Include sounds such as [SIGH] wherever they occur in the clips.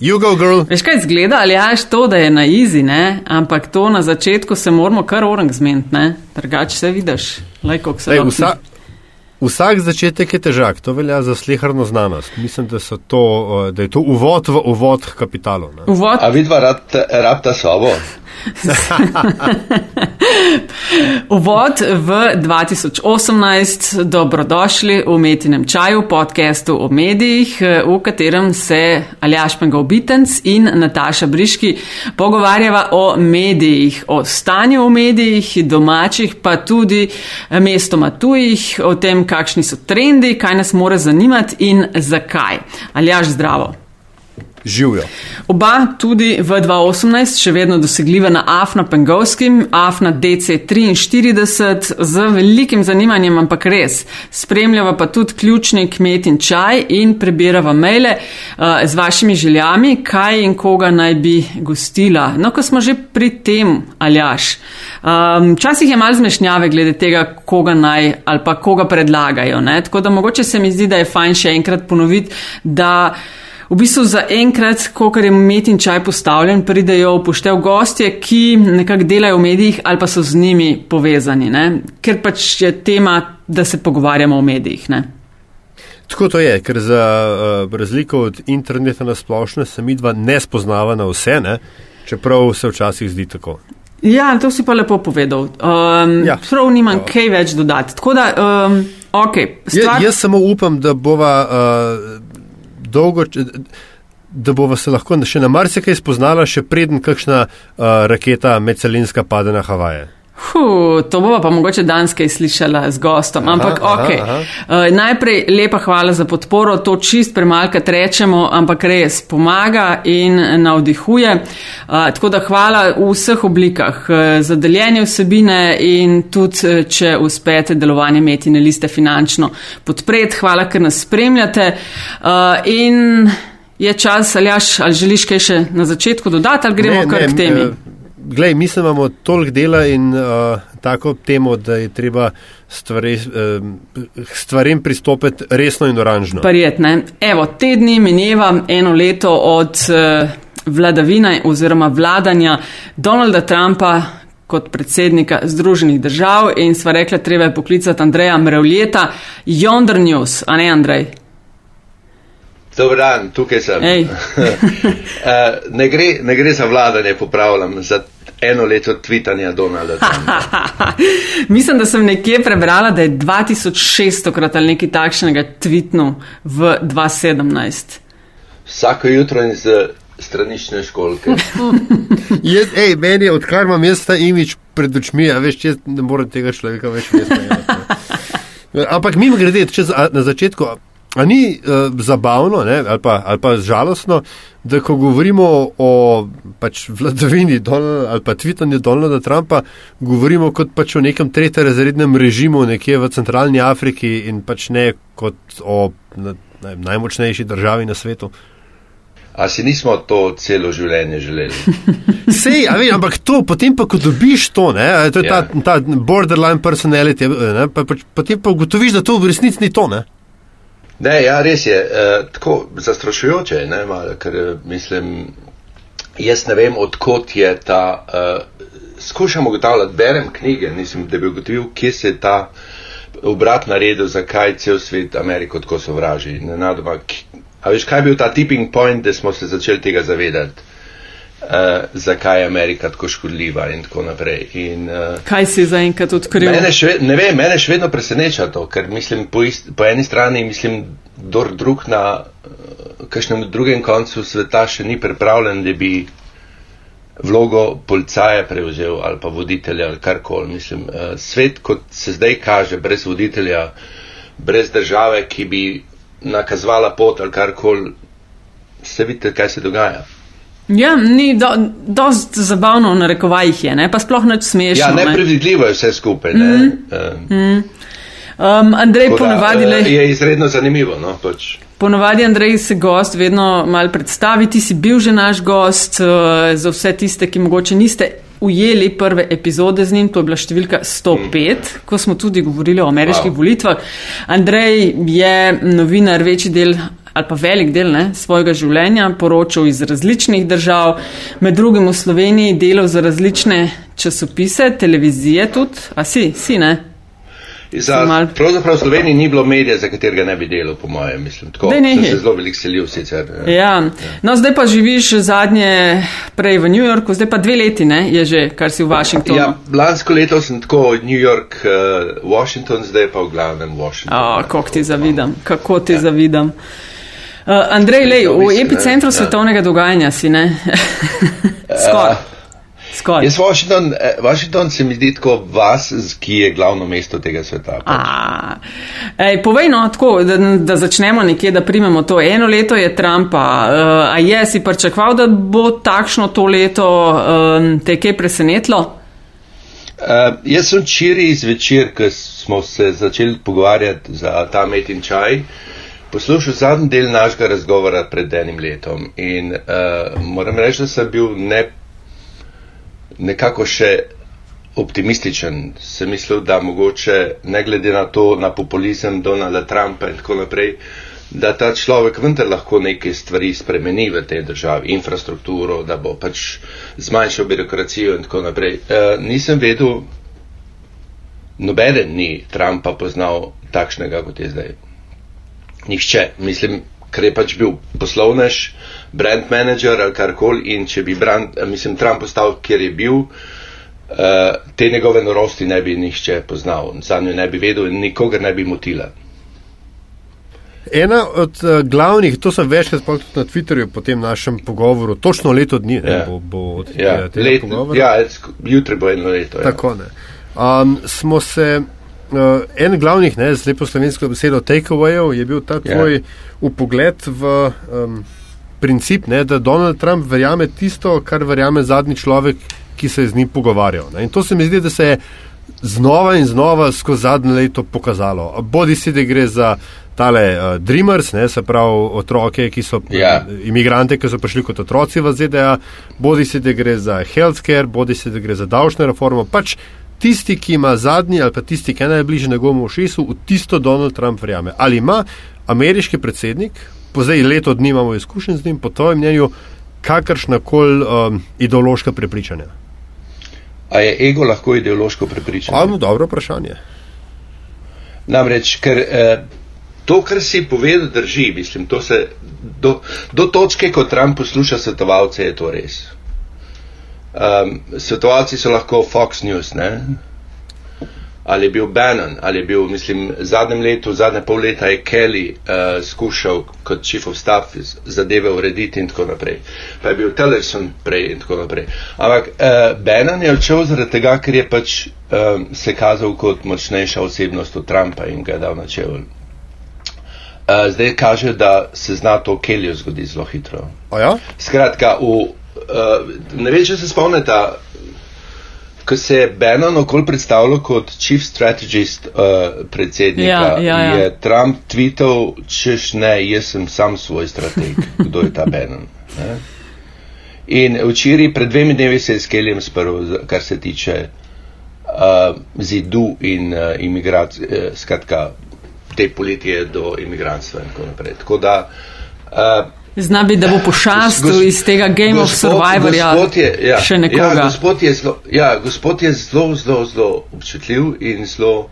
You go, girl. Veš kaj zgleda, ali jaš to, da je na izi, ne? ampak to na začetku se moramo kar orang zmeniti, ne? drugače se vidiš, lajko se Ej, vsa, vsak začetek je težak, to velja za slehrno znanost. Mislim, da, so to, eh, da je to uvod v uvod k kapitalu. Ne? Uvod, A vidva rabta, rabta sobo? [LAUGHS] uvod v 2018, dobrodošli v Metinem čaju, podkastu o medijih, v katerem se Aljaš Pengovitenc in Nataša Briški pogovarjava o medijih, o stanju v medijih, domačih, pa tudi mestoma tujih, o tem, kakšni so trendi, kaj nas mora zanimati in zakaj. Aljaš, zdravo. Živijo. Oba tudi v 2018 še vedno dosegljiva na AFNA Pengovskim, AFNA DC43 z velikim zanimanjem, ampak res. Spremljava pa tudi ključni kmet in čaj in prebirava maile uh, z vašimi željami, kaj in koga naj bi gostila. No, ko smo že pri tem, aljaš. Um, Včasih je malo zmešnjave glede tega, koga naj ali pa koga predlagajo. Ne? Tako da mogoče se mi zdi, da je fajn še enkrat ponoviti, da. V bistvu za enkrat, ko je met in čaj postavljen, pridejo upoštev gostje, ki nekako delajo v medijih ali pa so z njimi povezani, ne? ker pač je tema, da se pogovarjamo o medijih. Ne? Tako to je, ker za uh, razliko od interneta na splošno se mi dva ne spoznava na vse, ne? čeprav se včasih zdi tako. Ja, to si pa lepo povedal. Um, Ja. ja. Prav nimam kaj več dodati. Tako da, um, ok. Ja, Stvar... jaz samo upam, da bova uh, dolgo. Da bova se lahko še na marsikaj spoznala, še preden kakšna uh, raketa medcelinska pade na Havaje. Huh, to bova pa mogoče danes kaj slišala z gostom, ampak aha, ok. aha. Uh, najprej lepa hvala za podporo, to čist premalkrat rečemo, ampak res pomaga in navdihuje. Uh, tako da hvala v vseh oblikah uh, za deljenje vsebine in tudi, če uspete delovanje metine liste finančno podpreti. Hvala, ker nas spremljate. Uh, in je čas, ali, jaš, ali želiš kaj še na začetku dodati, ali gremo Ne, kar ne, k temi? eh, Glej, mi se imamo toliko dela in uh, tako temo, da je treba stvari, uh, stvarem pristopiti resno in oranžno. Prijetne. Evo, te dni mineva eno leto od uh, vladavine oziroma vladanja Donalda Trumpa kot predsednika Združenih držav in sva rekla, treba je poklicati Andreja Mrevljeta, Yonder News, a ne Andrej? Dober dan, tukaj sem. [LAUGHS] Eh, ne, gre, ne gre za vladanje, popravljam, za eno leto tvitanja Donalda [LAUGHS] Trumpa. Mislim, da sem nekje prebrala, da je 2600 krat ali nekaj takšnega tvitnil v 2017. Vsako jutro iz stranične školke. [LAUGHS] Je, ej, meni odkar imam jaz ta imič pred očmi, a veš, jaz ne morem tega človeka več veseti. [LAUGHS] Ampak mimo grede, če za, na začetku, a ni uh, zabavno ne, ali, pa, ali pa žalostno, da ko govorimo o pač, vladavini Donald, ali pa tvitanju Donalda Trumpa, govorimo kot pač o nekem tretjerazrednem režimu nekje v centralni Afriki in pač ne kot o na, ne, najmočnejši državi na svetu. A si nismo to celo življenje želeli? [LAUGHS] Sej, a veš, ampak to, potem pa, ko dobiš to, ne, to je ta, Ja. ta borderline personality, ne, pa, pa, potem pa ugotoviš, da to v resnici ni to. Ne. Ne, ja, res je. Uh, tako zastrašujoče je, ne, malo, ker eh, mislim, jaz ne vem, odkot je ta. Uh, skušam ugotavljati, berem knjige, nisem, da bi ugotovil, kje se je ta obrat naredil, zakaj cel svet Ameriko tako sovraži. Nenadoma, a veš, kaj je bil ta tipping point, da smo se začeli tega zavedati, uh, zakaj je Amerika tako škodljiva in tako naprej. In, uh, Kaj si zaenkrat odkril? Mene še, ne vem, mene še vedno preseneča to, ker mislim, po, ist, po eni strani mislim, dor drug na uh, kakšnem drugem koncu sveta še ni pripravljen, da bi vlogo policaja prevzel ali pa voditelja ali karkoli. Mislim, uh, svet, kot se zdaj kaže, brez voditelja, brez države, ki bi nakazovala pot ali karkoli, se vidite, kaj se dogaja. Ja, ni do, dost zabavno v narekovajih je, ne? pa sploh neč smešno. Ja, ne. neprevidljivo je vse skupaj. Ne? Mm -hmm. uh, Um, Andrej, da, ponavadi, eh, le, je izredno zanimivo. No, pač. ponavadi Andrej se gost vedno mal predstavi, ti si bil že naš gost, uh, za vse tiste, ki mogoče niste ujeli prve epizode z njim, to je bila številka 105, mm. ko smo tudi govorili o ameriških wow. volitvah. Andrej je novinar, večji del ali pa velik del ne, svojega življenja poročal iz različnih držav, med drugim v Sloveniji delal za različne časopise, televizije tudi, a si, si ne? Za, mal... Pravzaprav v Sloveniji ni bilo medija, za katerega ne bi delal, po mojem, mislim. Tako, sem se zelo veliko selil sicer. Ja. Ja. No, zdaj pa živiš zadnje prej v New Yorku, zdaj pa dve leti, ne, je že, kar si v Washingtonu. Ja, lansko leto sem tako New York, uh, Washington, zdaj pa v glavnem Washington. O, kako ti zavidam, kako ti ja. zavidam. Uh, Andrej, lej, v epicentru ja. svetovnega dogajanja si, ne? [LAUGHS] Skoraj. Uh, Skoj. Jaz Washington, eh, Washington se mi zdi tako vas, ki je glavno mesto tega sveta. Pač. Ej, povej no, tako, da, da začnemo nekje, da primemo to. Eno leto je Trumpa. Uh, a je si pričakoval, da bo takšno to leto um, te kaj presenetlo? Uh, jaz sem včeraj zvečer, ko smo se začeli pogovarjati za ta met in čaj, poslušal zadnji del našega razgovora pred enim letom in uh, moram reči, da sem bil ne nekako še optimističen. Sem mislil, da mogoče ne glede na to, na populizem Donalda Trumpa in tako naprej, da ta človek vendar lahko neke stvari spremeni v tej državi, infrastrukturo, da bo pač zmanjšal birokracijo in tako naprej. E, nisem vedel, nobeden ni Trumpa poznal takšnega, kot je zdaj. Nihče, mislim, ker je pač bil poslovnež, brand manager ali karkoli in če bi brand, mislim, Trump postal, kjer je bil, uh, te njegove norosti ne bi nihče poznal, za njo ne bi vedel in nikogar ne bi motila. Ena od uh, glavnih, to sem večkrat spomnil tudi na Twitterju po tem našem pogovoru, točno leto dni ne, ja. bo, bo od ja. tega Let, pogovora. Ja, jutri bo eno leto. Ja. Tako ne. Um, smo se, uh, en glavnih, ne, z lepo slovensko besedo, takeawayev je bil ta tvoj ja. upogled v. Um, princip, ne, da Donald Trump verjame tisto, kar verjame zadnji človek, ki se je z njim pogovarjal. Ne. In to se mi zdi, da se je znova in znova skozi zadnje leto pokazalo. Bodi si, da gre za tale uh, Dreamers, ne, se pravi otroke, ki so yeah. Ja. imigrante, ki so prišli kot otroci v ZDA, bodi si, da gre za healthcare, bodi si, da gre za davčno reformo. Pač tisti, ki ima zadnji ali pa tisti, ki je najbližje njegovemu ušesu, v tisto Donald Trump verjame. Ali ima ameriški predsednik, po zdaj leto dni imamo izkušen z njim, po tvojem mnenju, kakršna koli um, ideološka prepričanja. A je ego lahko ideološko prepričanje? Ano, dobro vprašanje. Namreč, ker eh, to, kar si povedal, drži, mislim, to se do, do točke, ko Trump posluša svetovalce, je to res. Um, svetovalci so lahko Fox News, ne? ali je bil Bannon, ali je bil, mislim, v zadnjem letu, v zadnje pol leta je Kelly uh, skušal kot chief of staff zadeve urediti in tako naprej. Pa je bil Tillerson prej in tako naprej. Ampak uh, Bannon je odšel zaradi tega, ker je pač um, se kazal kot močnejša osebnost od Trumpa in ga je dal na čevelj. Uh, zdaj kaže, da se zna to Kelly zgodi zelo hitro. Ja? Skratka, v, uh, ne vem, če se spomnite, ko se je Bannon okol predstavljal kot chief strategist uh, predsednika, ja, ja, ja. je Trump tweetal, češ ne, jaz sem sam svoj strateg, kdo je ta Bannon. Ne? In včeraj, pred dvemi dnevi se je s Keljem sprl, kar se tiče uh, zidu in uh, imigracije, uh, skratka, te politike do imigrantstva in tako naprej. Tako da, uh, Zna biti, da bo pošastil iz tega Game gospod, of Survivorja ja, še nekoga. Ja, gospod je zelo, ja, gospod je zelo, zelo, zelo občutljiv in zelo.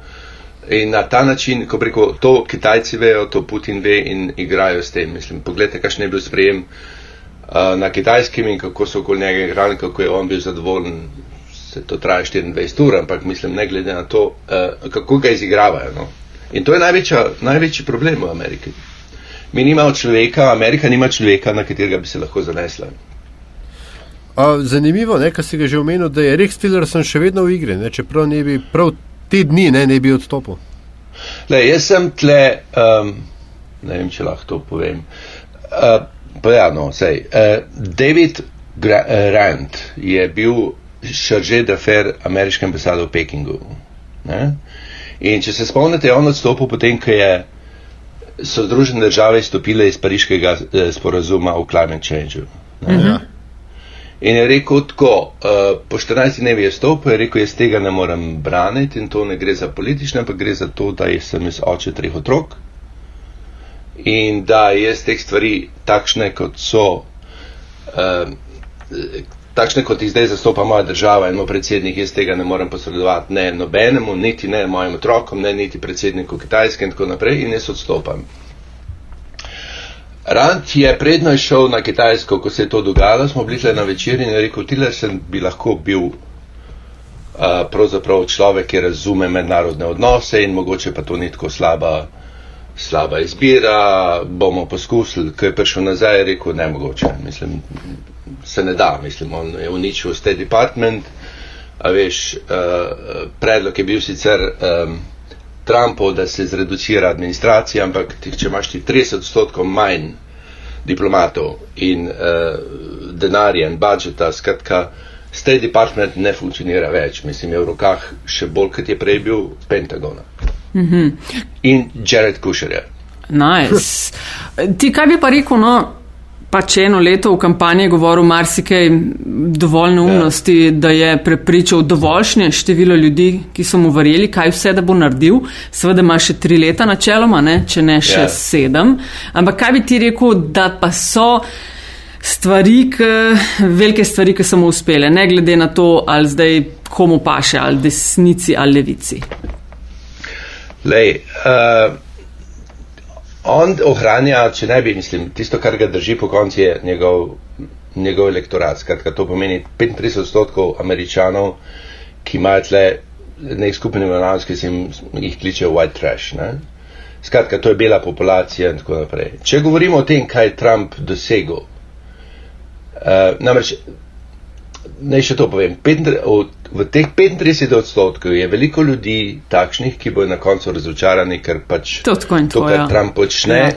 In na ta način, ko preko to Kitajci vejo, to Putin ve in igrajo s tem. Mislim, pogledajte, kakšen je bil sprejem uh, na kitajskem in kako so okoli njega igrali, kako je on bil zadovoljen. Se to traja 24 ur, ampak mislim, ne glede na to, uh, kako ga izigravajo. No? In to je največja, največji problem v Ameriki. Mi nimamo človeka, Amerika nima človeka, na katerega bi se lahko zanesla. A, zanimivo, kar si ga že omenil, da je Rex Tillerson še vedno v igri, ne, čeprav ne bi prav te dni ne, ne bi odstopil. Le, jaz sem tle, um, ne vem, če lahko to povem. Uh, pa ja, no, sej. Uh, David Gra uh, Rand je bil šarže d'afer ameriškem ambasado v Pekingu. Ne? In če se spomnite, je on odstopil potem, ko je so Združene države izstopile iz pariškega eh, sporazuma o climate change. Ja. In je rekel tako, uh, po 14 dnevi je stopil, je rekel, jaz tega ne morem braniti in to ne gre za politične, ampak gre za to, da sem jaz oče treh otrok in da jaz teh stvari takšne, kot so, uh, takšne, kot jih zdaj zastopa moja država in moj predsednik, jaz tega ne morem posredovati ne nobenemu, niti ne mojim otrokom, ne niti predsedniku Kitajske in tako naprej in jaz odstopam. Rand je predno šel na Kitajsko, ko se je to dogajalo, smo bili na večerji in rekel, tile sem bi lahko bil uh, pravzaprav človek, ki razume mednarodne odnose in mogoče pa to ni tako slaba, slaba izbira, bomo poskusili, ko je prišel nazaj, je rekel, ne mogoče, mislim, se ne da, mislim, on je uničil State Department, a veš, uh, predlog je bil sicer um, Trumpov, da se zreducira administracija, ampak če imaš ti 30 odstotkov manj diplomatov in uh, denarja in budžeta, skratka, State Department ne funkcionira več, mislim, je v rokah še bolj, kot je prej bil Pentagona. Mm -hmm. In Jared Kushner. Nice. Ti kaj bi pa rekel, no, pač eno leto v kampanji govoril marsikaj dovolj neumnosti, ja. da je prepričal dovoljšnje število ljudi, ki so mu verjeli, kaj vse da bo naredil. Seveda ima še tri leta načeloma, ne? če ne še ja. sedem. Ampak kaj bi ti rekel, da pa so stvari, k, velike stvari, ki so mu uspele, ne glede na to, ali zdaj komu paše, ali desnici ali levici. Lej, uh... On ohranja, če ne bi, mislim, tisto, kar ga drži po konci, je njegov, njegov elektorat. Skratka, to pomeni 35 odstotkov američanov, ki imajo tle nek skupni imenovanec, ki se jim jih kliče white trash. Ne? Skratka, to je bela populacija in tako naprej. Če govorimo o tem, kaj je Trump dosegel, uh, namreč naj še to povem. V teh 35 odstotkov je veliko ljudi takšnih, ki bodo na koncu razočarani, ker pač to, to kar. Trump počne, ja.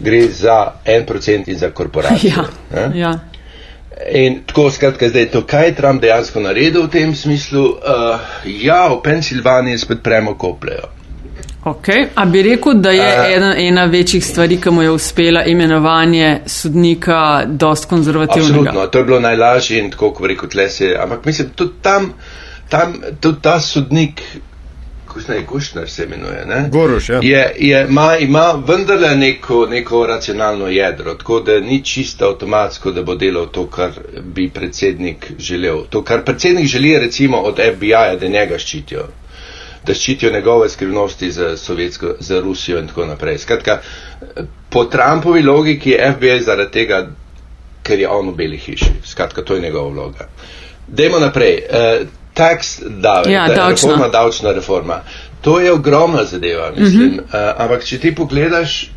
gre za en procent in za korporacijo. Ja. Ja. In tako skratka zdaj to, kaj je Trump dejansko naredil v tem smislu, uh, ja, v Pensilvaniji spet premo koplejo. Okay. A bi rekel, da je uh, ena, ena večjih stvari, ki mu je uspela imenovanje sodnika, dost konzervativnega? Absolutno, to je bilo najlažje in tako, kot rekel Tlese. Ampak mislim, tudi tam, tam tudi ta sodnik, Kusnej Kušner se imenuje, ne? Goruš, ja. je, je, ima, ima vendarle neko, neko racionalno jedro, tako da ni čisto avtomatsko, da bo delal to, kar bi predsednik želel. To, kar predsednik želi, recimo od FBI-ja, da njega ščitijo da ščitijo njegove skrivnosti za, Sovjetsko, za Rusijo in tako naprej. Skratka, po Trumpovi logiki je FBI zaradi tega, ker je on v beli hiši. Skratka, to je njegova vloga. Dajmo naprej. Uh, tax davek, ja, da, reforma, davčna reforma. To je ogromna zadeva, mislim. Uh -huh. uh, ampak če ti pogledaš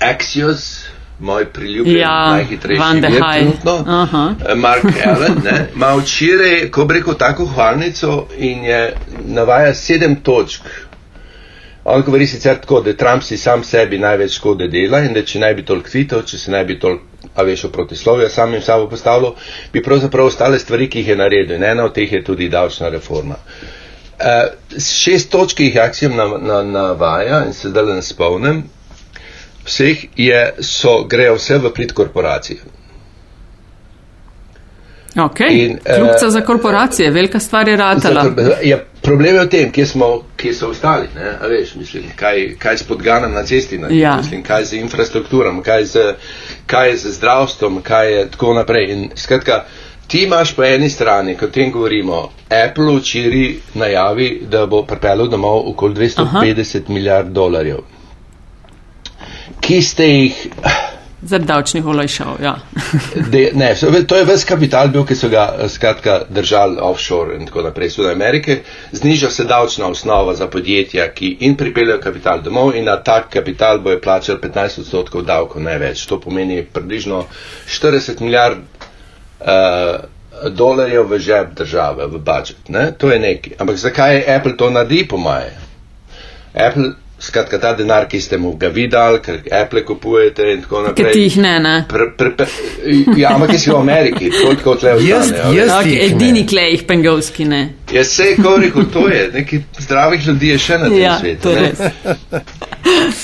Axios, moj priljubljen, ja, najhitrejši vir trenutno, uh -huh. Mark Allen, ne, [LAUGHS] ima včeraj, ko bi rekel, tako hvalnico in je navaja sedem točk. On govori sicer tako, da Trump si sam sebi največ škode dela in da če ne bi toliko tvitev, če se ne bi toliko, a veš, o protislovju samim sabo postavilo, bi pravzaprav ostale stvari, ki jih je naredil. In ena od teh je tudi davčna reforma. Uh, šest točk jih akcijam navaja na, na in se zdaj ne spomnim, vseh je, so, grejo vse v prid korporacije. Okay. In, Kljubca uh, za korporacije, velika stvar je ratala. Ja, problem je v tem, kje, smo, kje so ostali. Veš, mislim, kaj, kaj s podganom na cesti, ja. mislim, kaj z infrastrukturom, kaj z, kaj z zdravstvom, kaj je tako naprej. In, skratka, ti imaš po eni strani, ko tem govorimo, Apple včeraj najavi, da bo pripeljal domov okoli 250 Aha. milijard dolarjev ki ste jih. Zaradi davčnih olajšav, ja. [LAUGHS] de, ne, to je ves kapital bil, ki so ga skratka držali offshore in tako naprej. Sud Amerike zniža se davčna osnova za podjetja, ki in pripeljajo kapital domov in na tak kapital bojo plačali 15 odstotkov davkov, ne več. To pomeni približno 40 milijard uh, dolarjev v žep države, v budžet. Ne? To je nekaj. Ampak zakaj je Apple to naredi, po moje? Apple Skratka, ta denar, ki ste mu ga videli, ker Apple kupujete in tako naprej. Ker ti jih ne, ne. Pre, pre, pre, ja, ampak si v Ameriki, toliko kot le v Sloveniji. Jaz, okay, edini klej jih pengovski ne. Ja, se je koliko to je, neki zdravih ljudi je še na tem ja, svetu.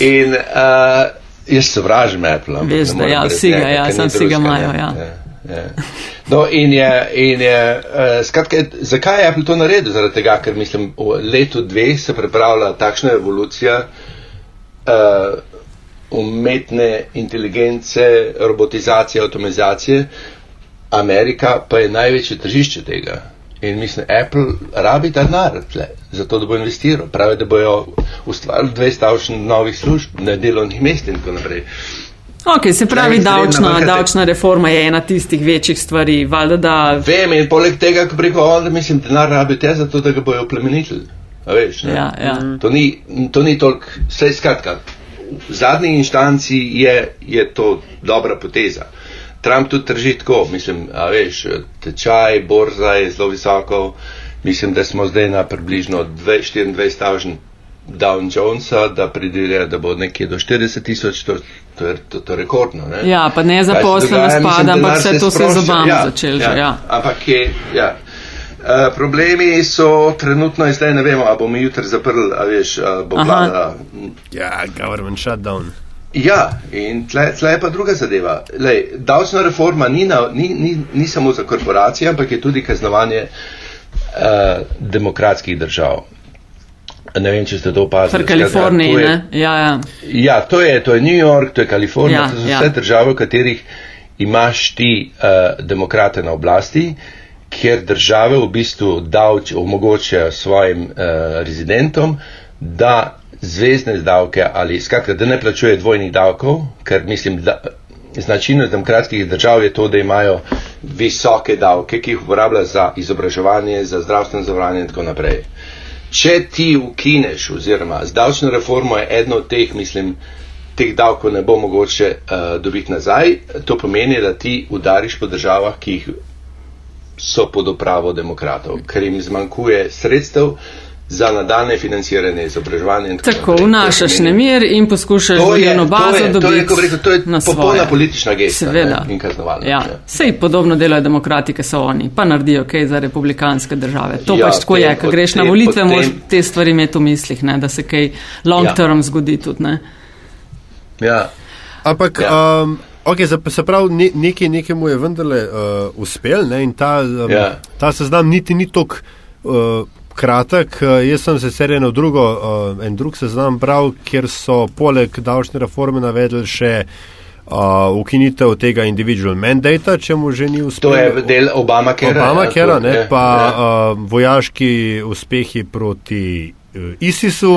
In uh, jaz sovražim Apple. Veš, da ja, vsi ga, ja, sem vsi ga imajo, ja. ja. No, in je, in je uh, skratka, zakaj je Apple to naredil? Zaradi tega, ker mislim, v letu dveh se pripravlja takšna evolucija uh, umetne inteligence, robotizacije, avtomatizacije. Amerika pa je največje tržišče tega. In mislim, Apple rabi ta denar za to, da bo investiral. Pravi, da bojo ustvarili 200 novih služb, ne delovnih mest in tako naprej. Ok, se pravi, davčna, davčna reforma je ena tistih večjih stvari. Valjda, da... Vem in poleg tega, ko preko onda, mislim, denar rabi te za to, da ga bojo plemenitili. Veš, ja, ja. To ni, to ni toliko, vse skratka. V zadnji inštanci je, je to dobra poteza. Trump tudi trži tako, mislim, a veš, tečaj, borza je zelo visoko, mislim, da smo zdaj na približno 24 stavžen Down Jonesa, da pridelja, da bo nekje do 40 tisoč, to, to je to, to rekordno. Ne? Ja, pa ne zaposleno spada, ampak vse to se je z obama ja, začel ja, že. Ja. Ampak je, ja. Uh, problemi so trenutno in zdaj ne vemo, ali bomo jutri zaprli, ali veš, ali bo vlada. Ja, government shutdown. Ja, in tle, tle je pa druga zadeva. Lej, davčna reforma ni, na, ni, ni, ni samo za korporacije, ampak je tudi kaznovanje uh, demokratskih držav. Ne vem, če ste to opazili. V Kaliforniji, ne? Ja, ja. ja to, je, to je New York, to je Kalifornija, Ja, to so ja. vse države, v katerih imaš ti uh, demokrate na oblasti, kjer države v bistvu davč, omogočajo svojim uh, rezidentom, da zvezdne davke ali skratka, da ne plačuje dvojnih davkov, ker mislim, da značilnost demokratskih držav je to, da imajo visoke davke, ki jih uporabljajo za izobraževanje, za zdravstveno zavarovanje in tako naprej. Če ti ukineš, oziroma z davčno reformo je eno od teh, mislim, teh davkov ne bo mogoče uh, dobiti nazaj, to pomeni, da ti udariš po državah, ki jih so pod upravo demokratov, ker jim zmanjkuje sredstev za nadaljne financiranje izobraževanja. in Tako naprej. vnašaš To pomeni- nemir in poskušaš To je- volilno to bazo je- to je, dobiti ko bi rekel, to je na popolna svoje. politična gesta, Seveda. ne, in kaznovalna, Ja. ja. Sej podobno delajo demokratike, so oni, pa naredijo kaj za republikanske države. To Ja, pač tako je, ko greš na volitve, potem- moraš te stvari imeti v mislih, ne, da se kaj long Ja. term zgodi tudi. Ne. Ja. Ampak, Ja. um, okay, za, se pravi, ne, nekaj, nekaj mu je vendarle uh, uspel ne, in ta, um, Ja. ta seznam niti ni tako uh, kratek. Uh, jaz sem se serije na drugo, uh, en drug seznam bral, kjer so poleg davčne reforme navedli še uh, ukinitev tega individual mandata, če mu že ni uspelo. To je del Obama, ker Obama, kera, ne, ja, pa ja. uh, vojaški uspehi proti uh, ISIS-u,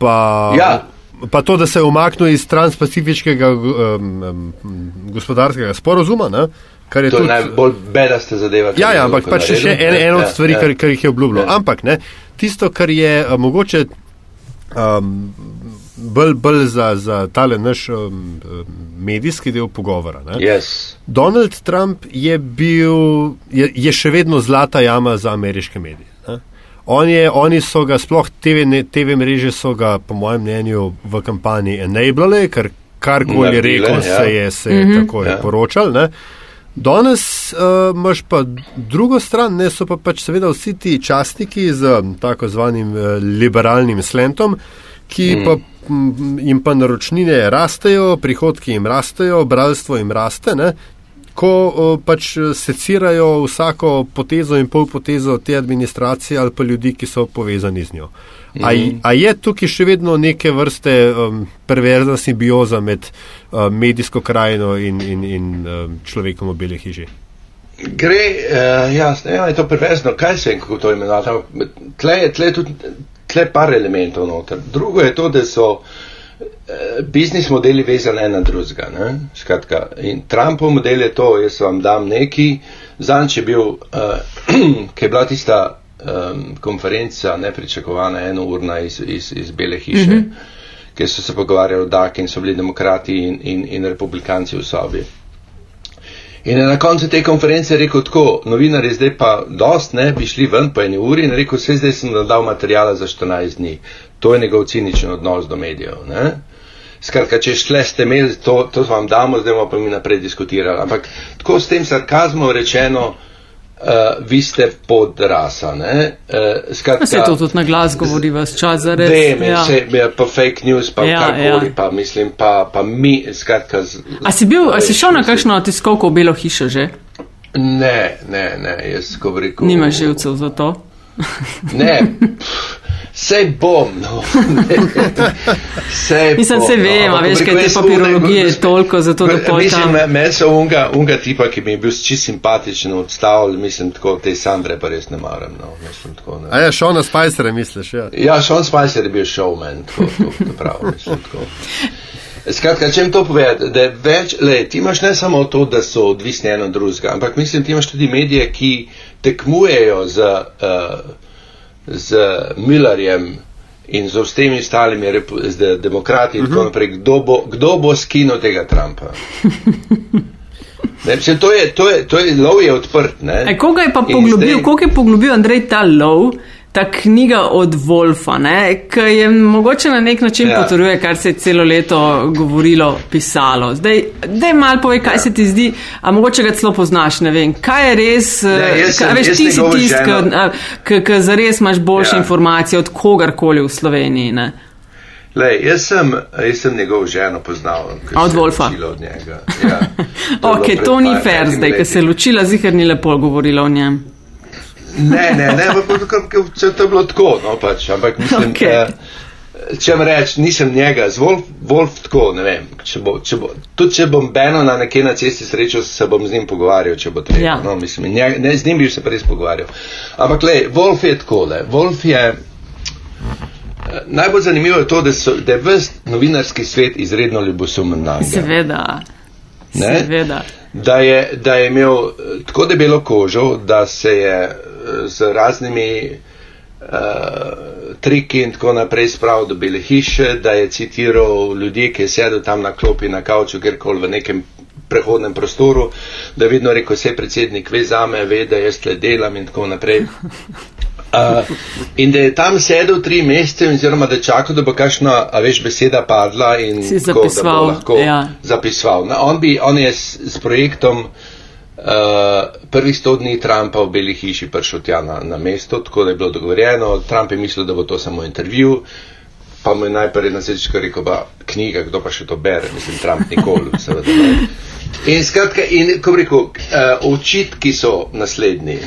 pa, Ja. pa to, da se je umaknil iz transpacifiškega um, um, gospodarskega sporozuma, ne, kar je To je tudi. najbolj bedaste zadeva. Ja, ja, ampak pač še en, en od Ja, stvari, ja. kar, kar jih je obljubljal. Ja. Ampak ne, tisto, kar je uh, mogoče um, bolj, bolj za, za tale naš um, um, medijski del pogovora. Ne, Yes. Donald Trump je bil, je, je še vedno zlata jama za ameriške medije. Ne? On je, oni so ga, sploh TV, ne- TV mreže so ga, po mojem mnenju, v kampanji enablale, ker karkoli je rekel, ja. se je, se je tako je Ja. poročal. Ne? Danes uh, imaš pa drugo stran, ne so pa pač seveda vsi ti častniki z tako zvanim uh, liberalnim slentom, ki mm. pa jim pa naročnine rastejo, prihodki jim rastejo, bralstvo jim raste, ne? Ko pač secirajo vsako potezo in pol potezo te administracije ali pa ljudi, ki so povezani z njo. A, mm. a je tukaj še vedno neke vrste um, perverzna simbioza med uh, medijsko krajino in, in, in um, človekom v beli hiši? Gre, uh, jasno, ja, je to perverzno, kaj se in kako to imenovati. ampak Tle je tle tudi tle par elementov noter. Drugo je to, da so uh, biznis modeli vezani en na drugega. Skratka, in Trumpov model je to, jaz vam dam neki, zanč je bil, [CLEARS THROAT] uh, ki je bila tista um, konferenca nepričakovana enourna iz, iz, iz Bele hiše, mm -hmm. kjer so se pogovarjali o DAK in so bili demokrati in, in, in republikanci v sobi. In je na koncu te konference rekel tako, novinari zdaj pa dost ne, bi šli ven po eni uri in rekel, vse zdaj sem dal materijala za 14 dni. To je njegov ciničen odnos do medijev. Ne? Skratka, če šle ste imeli, to, to vam damo, zdaj bomo pa mi naprej diskutirali. Ampak tako s tem sarkazmom rečeno, uh, vi ste podrasa. Ne? Uh, skratka, se to tudi na glas govori vas čas za res. Vem, ja. ja, pa fake news, pa Ja, karkoli, ja. pa mislim, pa, pa mi, skratka. Z, A si, bil, a si šel na kakšno tiskovko v Belo hišo že? Ne, ne, ne, jaz ko rekel. Nimaš živcev za to? Ne, pff, [LAUGHS] Sej bom, no. [LAUGHS] Sej Mislim, bom, se vem, no. a veš, kaj te papirologije je toliko, zato da pol Mislim, tam- me- meni so unga, unga tipa, ki mi je bil čist simpatičen odstavil, mislim, tako te Sandre pa res ne maram, no. Mislim, tako, ne. A ja, Šona Spicera misliš, ja. Ja, Sean Spicer je bil showman, tako, tako, tako prav, mislim, tako. [LAUGHS] Skratka, če jim to povedati, da več, le, ti imaš ne samo to, da so odvisni eno od drugega, ampak mislim, ti imaš tudi medije, ki tekmujejo z, uh, z Millerjem in z vsemi ostalimi repu- z demokrati in tako naprej, kdo bo, kdo bo skinil tega Trumpa. Ne, mislim, to je, to je, to je, lov je odprt, ne. E, koga je pa poglobil, zdaj- koga je poglobil Andrej ta lov, ta knjiga od Wolfa, ne, ki je mogoče na nek način Ja. ja. potrjuje, kar se je celo leto govorilo, pisalo. Zdaj, daj mal povej, kaj ja. se ti zdi, a mogoče ga celo poznaš, ne vem, kaj je res, Ne, eh, jaz kaj, veš, jaz ti si ženo- ki zares imaš boljše Ja. ja. informacije od kogarkoli v Sloveniji, ne. Lej, jaz, sem, jaz sem njegov ženo poznal. od Wolfa? Od njega. Ja. [LAUGHS] To Ok, to ni fair zdaj, ker se je ločila, zihar ni lepo govorila o njem. Ne, ne, ne, ampak to- to- je bilo tako, no pač, ampak mislim, [LAUGHS] okay. če mi reč, nisem njega, z Wolf, Wolf tako, ne vem, če bo, če bo, tudi če bom Beno na nekje na cesti srečal, se bom z njim pogovarjal, če bo treba, Ja. no, mislim, njega, ne, z njim bi se res pogovarjal. Ampak, le, Wolf je takole, Wolf je, eh, najbolj zanimivo je to, da, so, da je ves novinarski svet izredno ljubosumen na njega. Seveda. Ne? Seveda. da je, da je imel eh, tako debelo kožo, da se je eh, z raznimi uh, triki in tako naprej spravil do bele hiše, da je citiral ljudi, ki je sedel tam na klopi, na kavču, kjerkoli v nekem prehodnem prostoru, da je vedno rekel, vse predsednik ve za me, ve, da jaz tle delam in tako naprej. Uh, [LAUGHS] in da je tam sedel tri mesece, oziroma da čakal, da bo kakšna, a veš, beseda padla in Si tako, da bo lahko ja. zapisoval. No, on, bi, on je s, s projektom uh, prvih sto dni Trumpa v Beli hiši prišel tja na, na mesto, tako da je bilo dogovorjeno. Trump je mislil, da bo to samo intervju, pa mu je najprej na srečko rekel, pa knjiga, kdo pa še to bere, mislim, Trump nikoli, [LAUGHS] seveda. In skratka, in ko rekel, uh, očitki so naslednji.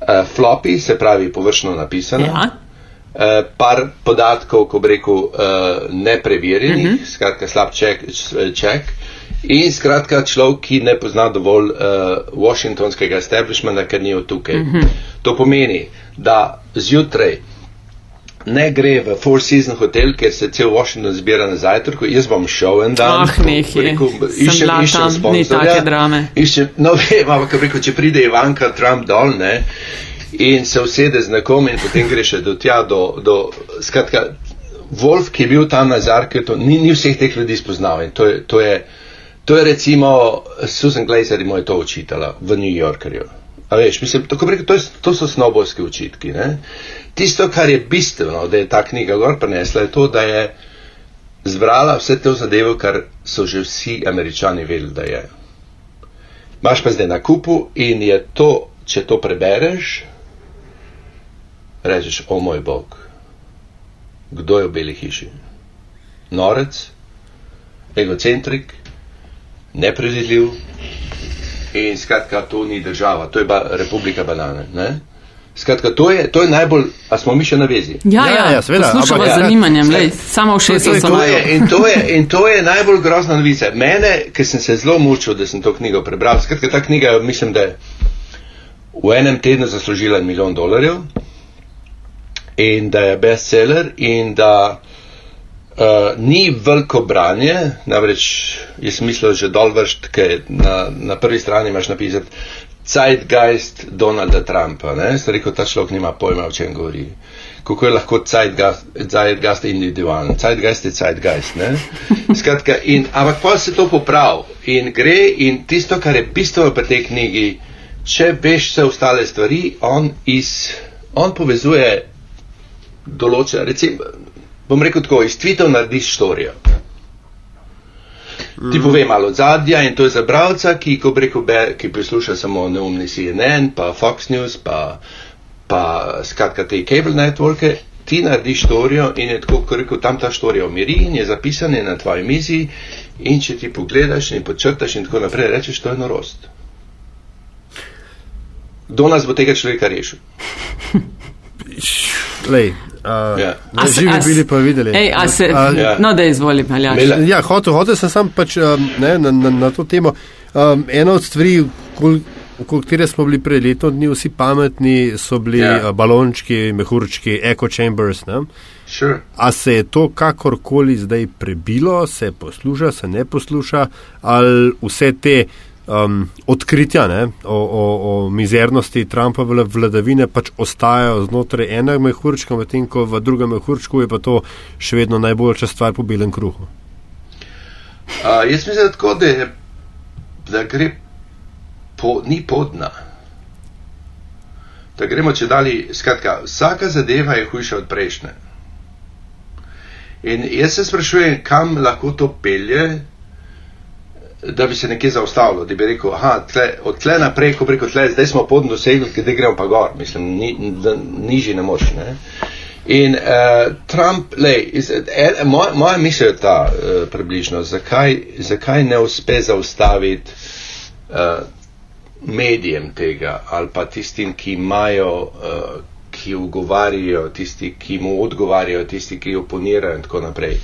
Uh, floppy, se pravi površno napisano. Ja. Uh, par podatkov, ko bi rekel, uh, nepreverjenih, uh Mhm. -huh. skratka slab ček, ček. In skratka človek, ki ne pozna dovolj uh, washingtonskega establishmenta, ker ni od tukaj. Mhm. -huh. To pomeni, da zjutraj ne gre v Four Seasons hotel, ker se cel Washington zbira na zajtrku. Jaz bom šel en dan. Ah, nekaj. iščem- iščem ni sponzorja, take drame. Iščem, no, [LAUGHS] vem, ampak rekel, če pride Ivanka Trump dol, ne, in se usede z nekom in potem gre še do tja, do, do skratka, Wolf, ki je bil tam na Zarketu, ni, ni vseh teh ljudi spoznal in to je, to je, to je recimo, Susan Glazer mu je to učitala v New Yorkerju. A veš, mislim, tako rekel, to, je, to so snobovski učitki, ne. Tisto, kar je bistveno, da je ta knjiga gor prinesla, je to, da je zbrala vse te zadeve, kar so že vsi američani vedeli, da je. Maš pa zdaj na kupu in je to, če to prebereš, rečeš, o moj bog, kdo je v beli hiši? Norec, egocentrik, nepredvidljiv in skratka, to ni država, to je ba Republika banane. Ne? Skratka, to je, to je najbolj, a smo mi še na vezi. Ja, Ja, ja, ja, seveda, poslušamo ampak- z Ja, zanimanjem, ja. lej, samo v šest In to, osem. je, in, to je, in to je najbolj grozna novica. Mene, ker sem se zelo mučil, da sem to knjigo prebral, skratka, ta knjiga, mislim, da je v enem tednu zaslužila milijon dolarjev in da je bestseller in da uh, ni veliko branje, namreč jaz mislil že dol vršt, ker na, na prvi strani imaš napisati Zeitgeist Donalda Trumpa, ne, sem rekel, ta človek nima pojma, o čem govori. Kako je lahko Zeitgeist, Zeitgeist individualen? Zeitgeist je Zeitgeist, ne? Skratka, in, ampak pa se to poprav in gre in tisto, kar je bistveno pri tej knjigi, če veš vse ostale stvari, on, iz, on povezuje določene, recimo, bom rekel tako, iz tweetov narediš štorijo. Ti pove malo zadja in to je za bralca, ki, rekel, be, ki posluša samo neumni CNN, pa Fox News, pa, pa skratka te cable networke, ti narediš štorijo in je tako, kot rekel, tam ta štorija umiri in je zapisana na tvoji mizi in če ti pogledaš in počrtaš in tako naprej, rečeš, to je norost. Kdo nas bo tega človeka rešil? Lej, Uh, Ja. ne, živi bili pa videli. Ej, a se, A- Ja. no, da izvolim, Aljaš. Ja, hotel, hotel sem sam pač um, ne, na, na, na to temo. Um, ena od stvari, okoli okoli katere smo bili pred letom dni vsi pametni, so bili Ja. yeah. balončki, mehurčki, echo chambers. Ne? Sure. A se je to kakorkoli zdaj prebilo, se posluša, se ne posluša, ali vse te um, odkritja ne, o, o, o mizernosti Trumpove vladavine pač ostajajo znotraj enega mehurčka, medtem ko v drugem mehurčku je pa to še vedno najboljša stvar po belem kruhu. Uh, jaz mislim, da, tako, da, je, da gre po, ni podna. Da gremo če dalje, skratka, vsaka zadeva je hujša od prejšnje. In jaz se sprašujem, kam lahko to pelje, da bi se nekje zaustavilo, da bi rekel, aha, tle, od tle naprej, ko preko tle, zdaj smo podno dosegli, kde gremo pa gor, mislim, ni, da, nižji ne moč, ne. In uh, Trump, lej, iz, en, moja, moja misel je ta uh, približno, zakaj, zakaj ne uspe zaustaviti uh, medijem tega ali pa tistim, ki imajo, uh, ki ugovarjajo, tisti, ki mu odgovarjajo, tisti, ki oponirajo in tako naprej.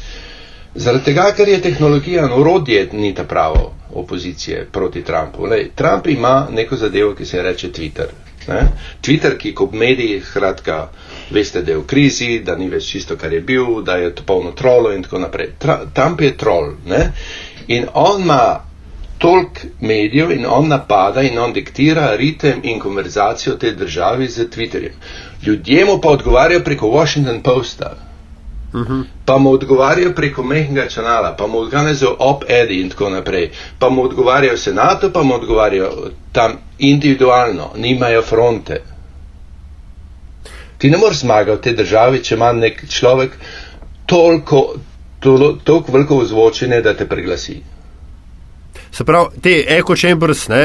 Zaradi tega, ker je tehnologija orodje, ni ta pravo opozicije proti Trumpu. Lej, Trump ima neko zadevo, ki se reče Twitter. Ne? Twitter, ki kot mediji, skratka, veste, da je v krizi, da ni več čisto, kar je bil, da je to polno trolo in tako naprej. Tra, Trump je trol ne? in on ima tolk medijev in on napada in on diktira ritem in konverzacijo te države z Twitterjem. Ljudje mu pa odgovarjajo preko Washington Posta. Pa mu odgovarjajo preko mehkega kanala, pa mu odgovarjajo op-edi in tako naprej, pa mu odgovarjajo senatu, pa mu odgovarjajo tam individualno, nimajo fronte. Ti ne moreš zmagati v tej državi, če ima nek človek toliko, toliko veliko vzvočenje, da te preglasi. Se pravi, te ne,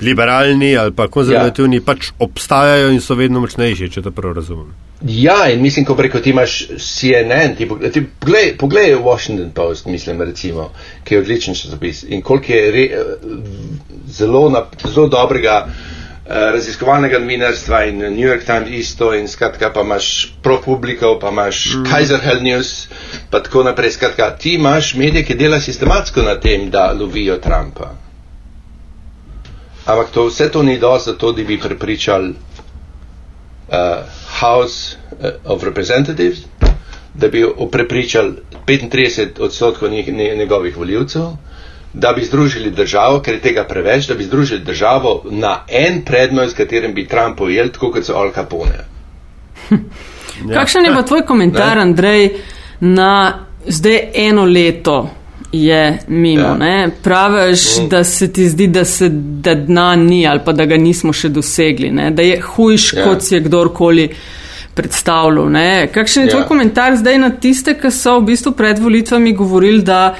liberalni ali pa konzervativni, ja. pač obstajajo in so vedno močnejši, če to prav razumem. Ja, in mislim, ko preko ti imaš CNN, ti, pog- ti poglej, poglej Washington Post, mislim, recimo, ki je odličen časopis in koliko je re, zelo, na, zelo dobrega eh, raziskovalnega novinarstva in New York Times isto in skratka pa imaš ProPublico, pa imaš mm. Kaiser Hell News, pa tako naprej. Skratka, ti imaš medije, ki dela sistematsko na tem, da lovijo Trumpa. Ampak to, vse to ni dovolj za to, da bi prepričali uh, House uh, of Representatives, da bi prepričali 35 odstotkov njih- nje- njegovih voljivcev, da bi združili državo, ker je tega preveč, da bi združili državo na en predmet, s katerim bi Trump ujel, tako kot so Al Capone. [LAUGHS] Ja. Kakšen je pa tvoj komentar, Ne. Andrej, na zdaj eno leto je mimo? Ja. Ja. Praviš, Mm. da se ti zdi, da se da dna ni ali pa da ga nismo še dosegli, ne? da je hujš, Ja. kot si je kdorkoli predstavljal. Ne? Kakšen je tvoj Ja. komentar zdaj na tiste, ki so v bistvu pred volitvami govorili, da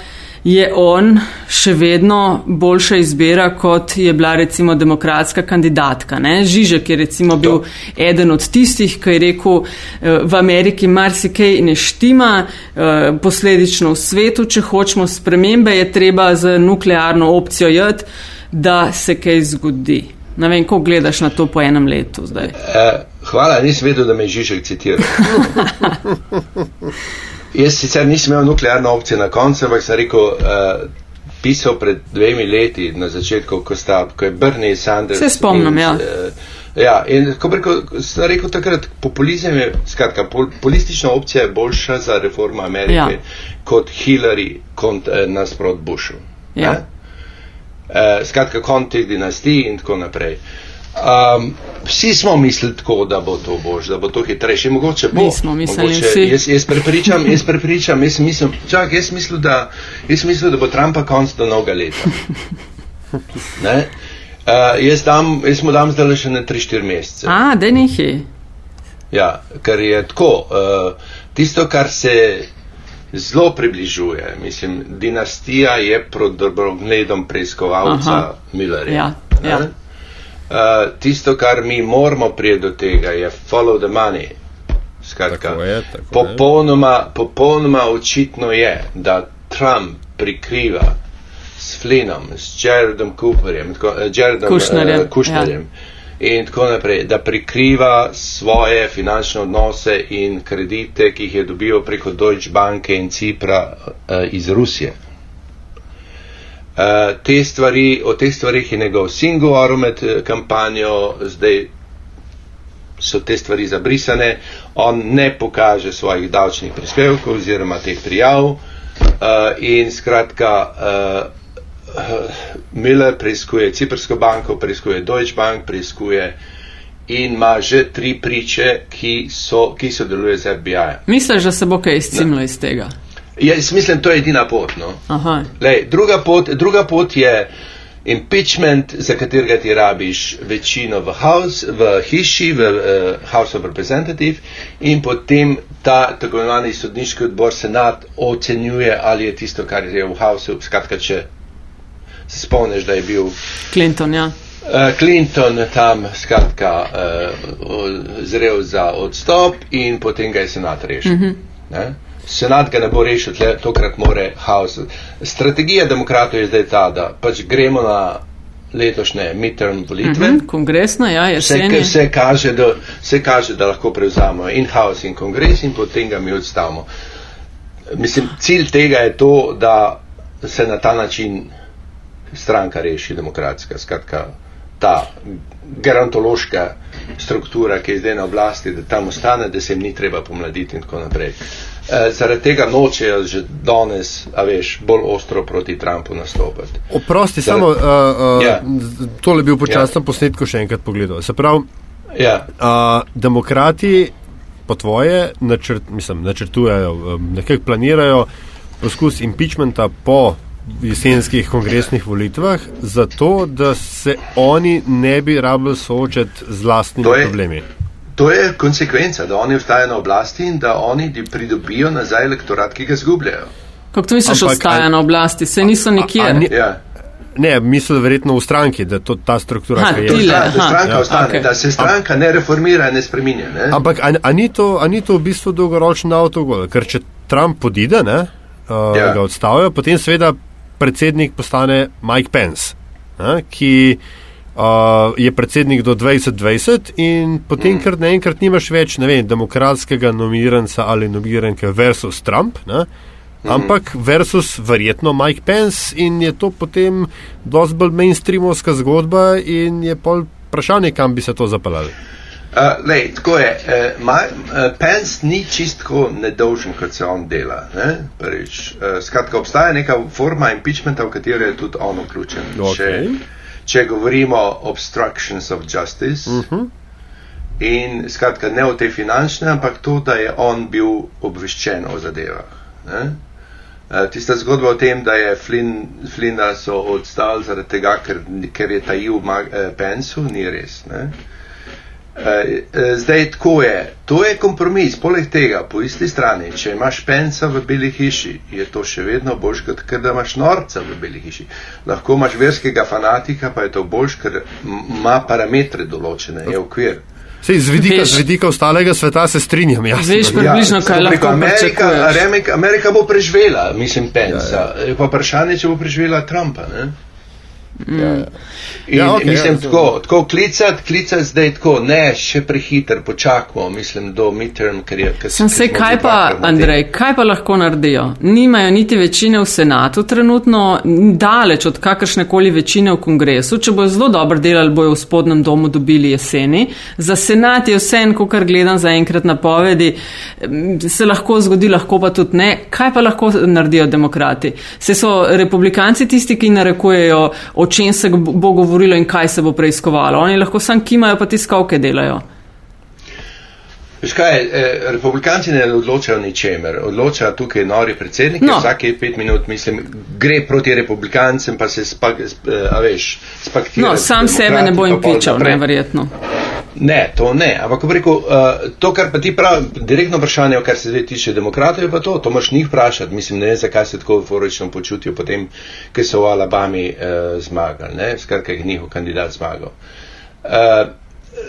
je on še vedno boljša izbira, kot je bila recimo demokratska kandidatka. Ne? Žižek je recimo bil To. eden od tistih, ki je rekel, eh, v Ameriki marsikaj ne štima, eh, posledično v svetu, če hočemo spremembe, je treba z nuklearno opcijo jeti, da se kaj zgodi. Ne vem, ko gledaš na to po enem letu zdaj. Uh, hvala, nisem vedel, da me je Žižek citiral. Jaz sicer nisem imel nuklearne opcije na koncu, ampak sem rekel, uh, pisal pred dvemi leti na začetku, ko, sta, ko je Bernie Sanders. Se spomnim, in, ja. Uh, ja, in ko rekel, sem rekel takrat, populizem je, skratka, pol, politična opcija je boljša za reformo Amerike Ja. kot Hillary kont, uh, nasprot Bushu. Ja. Ne? Uh, skratka, kont teh dinastij in tako naprej. Um, vsi smo mislili tako, da bo to bož, da bo to hitrejše. Mogoče bo. Mi smo mislili mogoče, vsi. Jaz, jaz prepričam, jaz prepričam, jaz mislim, čak, jaz mislim, da, jaz mislim, da bo Trumpa konc do novega leta. [LAUGHS] Ne? Uh, jaz, dam, jaz mu dam zdaj še na 3-4 mesece. A, da nehi. Ja, ker je tako. Uh, tisto, kar se zelo približuje, mislim, dinastija je pod drobnogledom preiskovalca Aha. Millerja. Ja, ne? ja. Uh, tisto, kar mi moramo priti do tega, je follow the money. Skratka, Tako je, tako je. popolnoma, popolnoma očitno je, da Trump prikriva s Flinom, s Jaredom Cooperjem, tako, eh, Jaredom Kushnerjem, eh, Kushnerjem in tako naprej, da prikriva svoje finančne odnose in kredite, ki jih je dobil preko Deutsche Banke in Cipra uh, iz Rusije. Uh, te stvari, o teh stvarih je njegov sin govoril med uh, kampanjo, zdaj so te stvari zabrisane, on ne pokaže svojih davčnih prispevkov oziroma teh prijav uh, in skratka uh, Miller preiskuje Ciprsko banko, preiskuje Deutsche Bank, preiskuje in ima že tri priče, ki, so, ki sodelujejo z FBI. Misliš, da se bo kaj izcimlo iz tega? Ja, jaz mislim, to je edina pot. No? Lej, druga, pot druga pot je impeachment, za katerega ti rabiš večino v, house, v hiši, v uh, House of Representative in potem ta tako imenovani sodniški odbor senat ocenjuje, ali je tisto, kar je v Houseu, skratka, če se spomniš, da je bil Clinton, ja. Uh, Clinton tam skratka uh, zrel za odstop in potem ga je senat rešil. Mm -hmm. Senat ga ne bo rešil, tle, tokrat more House. Strategija demokratov je zdaj ta, da pač gremo na letošnje midterm volitve. Mm -hmm, kongresna, ja, vse, vse, kaže, da, vse kaže, da lahko prevzamemo in House in kongres in potem ga mi odstavimo. Mislim, cilj tega je to, da se na ta način stranka reši demokratska. Skratka, ta garantološka struktura, ki je zdaj na oblasti, da tam ostane, da se jim ni treba pomladiti in tako naprej. E, zaradi tega nočejo že danes, a veš, bolj ostro proti Trumpu nastopiti. Oprosti, Zarad... samo uh, uh, ja. tole je bil počasno ja. posnetko še enkrat pogledal. Se pravi, ja. uh, demokrati po tvoje načrt, mislim, načrtujejo, nekako planirajo poskus impeachmenta po jesenskih kongresnih volitvah, zato da se oni ne bi rabili soočati z vlastnimi to je, problemi. To je konsekvenca, da oni ostajajo na oblasti in da oni pridobijo nazaj elektorat, ki ga zgubljajo. Kako to misliš, da ostajajo na oblasti? Se niso nikjer. A, a, ja. Ne, mislijo verjetno v stranki, da to, ta struktura ha, je. Tile, da, da, stranka ostane, okay. da se stranka ne reformira in ne spreminja. Ne? Ampak a, a, ni to, a ni to v bistvu dolgoročno avto, ker če Trump podide, ne, uh, ja. ga odstavijo, potem seveda predsednik postane Mike Pence, a, ki a, je predsednik do 2020 in potem, ker naenkrat nimaš več vem, demokratskega nominiranca ali nominiranke versus Trump, a, ampak versus verjetno Mike Pence in je to potem dosti bolj mainstreamovska zgodba in je pol vprašanje, kam bi se to zapeljali. Uh, lej, tako je. Uh, my, uh, Pence ni čistko nedolžen, kot se on dela. Prvič, uh, skratka, obstaja neka forma impeachmenta, v katero je tudi on vključen. Okay. Če, če govorimo o obstructions of justice uh mhm. -huh. in skratka, ne o tej finančne, ampak to, da je on bil obveščen o zadevah. Ne? Tista zgodba o tem, da je Flynn, Flynna so odstavili zaradi tega, ker, ker je tajil Pensu, ni res. Ne? Eh, eh, zdaj, tako je, to je kompromis. Poleg tega, po isti strani, če imaš pensa v beli hiši, je to še vedno boljš, kot da imaš norca v beli hiši. Lahko imaš verskega fanatika, pa je to boljš, ker ima parametre določene, je okvir. Sej, z, vidika, z vidika ostalega sveta se strinjam. Veš, približno, ja, kaj lahko Amerika, Amerika, Amerika bo preživela, mislim, pensa. Ja, ja. Pa vprašanje, če bo preživela Trumpa. Ne? Mm. Ja, ja. Ja, okay, mislim, ja, tako, tako klicati, klicati zdaj tako, ne, še prehiter, počakamo, mislim, do midterm, ker je. Ker, Sem se, kaj pa, Andrej, kaj pa lahko naredijo? Nimajo niti večine v senatu trenutno, daleč od kakršne koli večine v kongresu. Če bojo zelo dobro delali, bojo v spodnjem domu dobili jeseni. Za senat je vse en, ko kar gledam za enkrat napovedi, se lahko zgodi, lahko pa tudi ne. Kaj pa lahko naredijo demokrati? Se so republikanci tisti, ki narekujejo, o čem se bo govorilo in kaj se bo preiskovalo. Oni lahko sam kimajo, pa tiskalke delajo. Kaj, eh, republikanci ne odločajo ničemer, odloča tukaj nori predsednik, no. vsake pet minut mislim, gre proti republikancem, pa se spak, eh, a veš, spaktira. No, sam sebe ne bo jim pičal, neverjetno. Ne, to ne, ampak rekel, uh, to, kar pa ti pravi, direktno vprašanje, kar se zdaj tiče demokratov, je pa to, to moraš njih vprašati, mislim, ne vem, zakaj se tako euforično počutijo potem, ker so v Alabami uh, zmagali, ne, skratka, je njihov kandidat zmagal. Uh,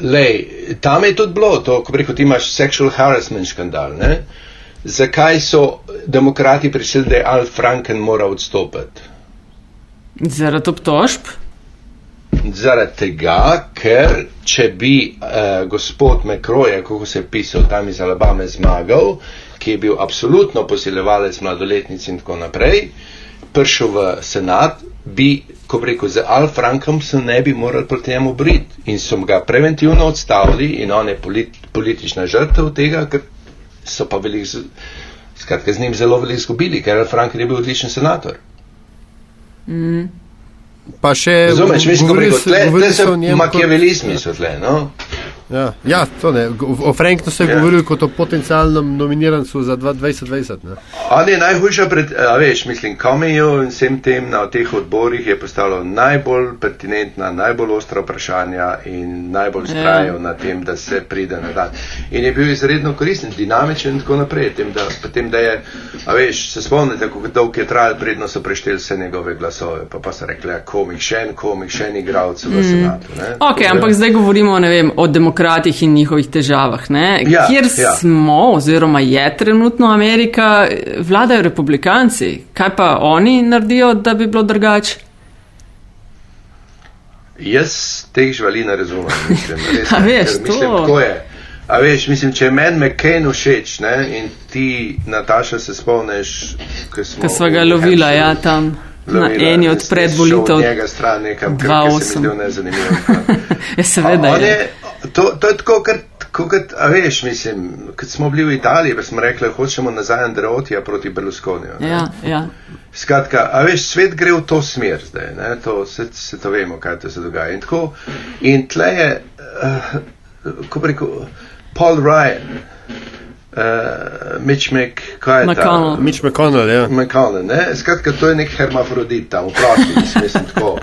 Lej, tam je tudi bilo to, ko preko ti imaš sexual harassment škandal. Ne? Zakaj so demokrati prišli, da je Al Franken mora odstopiti? Zaradi obtožb? Zaradi tega, ker če bi uh, gospod Mekroje, kako se je pisal tam iz Alabame, zmagal, ki je bil absolutno posiljevalec mladoletnic in tako naprej, prišel v senat, bi, ko bi rekel, z Al Frankom se ne bi morali proti njemu briti in so ga preventivno odstavili in on je polit, politična žrtev tega, ker so pa veliko, skratka, z njim zelo veliko izgubili, ker Al Frank je bil odličen senator. Mm. Pa še. Razumeš, mislim, da so makiavelizmi so tle, no? Ja, ja, to ne. O Franku se je ja. govorilo kot o potencialnem nominirancu za 2020. On je najhujša pred, a veš, mislim, Komijo in vsem tem na teh odborih je postalo najbolj pertinentna, najbolj ostra vprašanja in najbolj strajal ja. na tem, da se pride na dan. In je bil izredno koristen, dinamičen in tako naprej. Tem, da, potem, da je, a veš, se spomnite, kako dolgo je trajal, predno so prešteli vse njegove glasove, pa pa so rekli, ja, komik, še en komik, še en igralec v mm. senatu. Ok, ampak zdaj govorimo, ne vem, o demokraciji demokratih in njihovih težavah. Ja, Kjer ja. smo, oziroma je trenutno Amerika, vladajo republikanci. Kaj pa oni naredijo, da bi bilo drugače? Jaz teh živali ne razumem. Mislim, [LAUGHS] res, A veš, mislim, tako je. A veš, mislim, če je meni McCain všeč ne, in ti, Nataša, se spomniš, ko smo, smo ga lovila, ja, tam. Na eni od predvolitev. Od njega stran nekam, kar se mi zdi nezanimivo. [LAUGHS] ja, seveda. On je, To, to je tako, kot veš, mislim, kot smo bili v Italiji, pa smo rekli, hočemo nazaj Andreotija proti Berlusconiju. Ja, ja. Skratka, a veš, svet gre v to smer zdaj, ne? to se, se to vemo, kaj to se dogaja. In, tako, in tle je, uh, ko bi rekel, Paul Ryan, uh, Mitch Mc, kaj je McConnell. ta? Mitch McConnell, ja. McConnell, ne? Skratka, to je nek hermafrodit tam, v prosti, mislim, tako.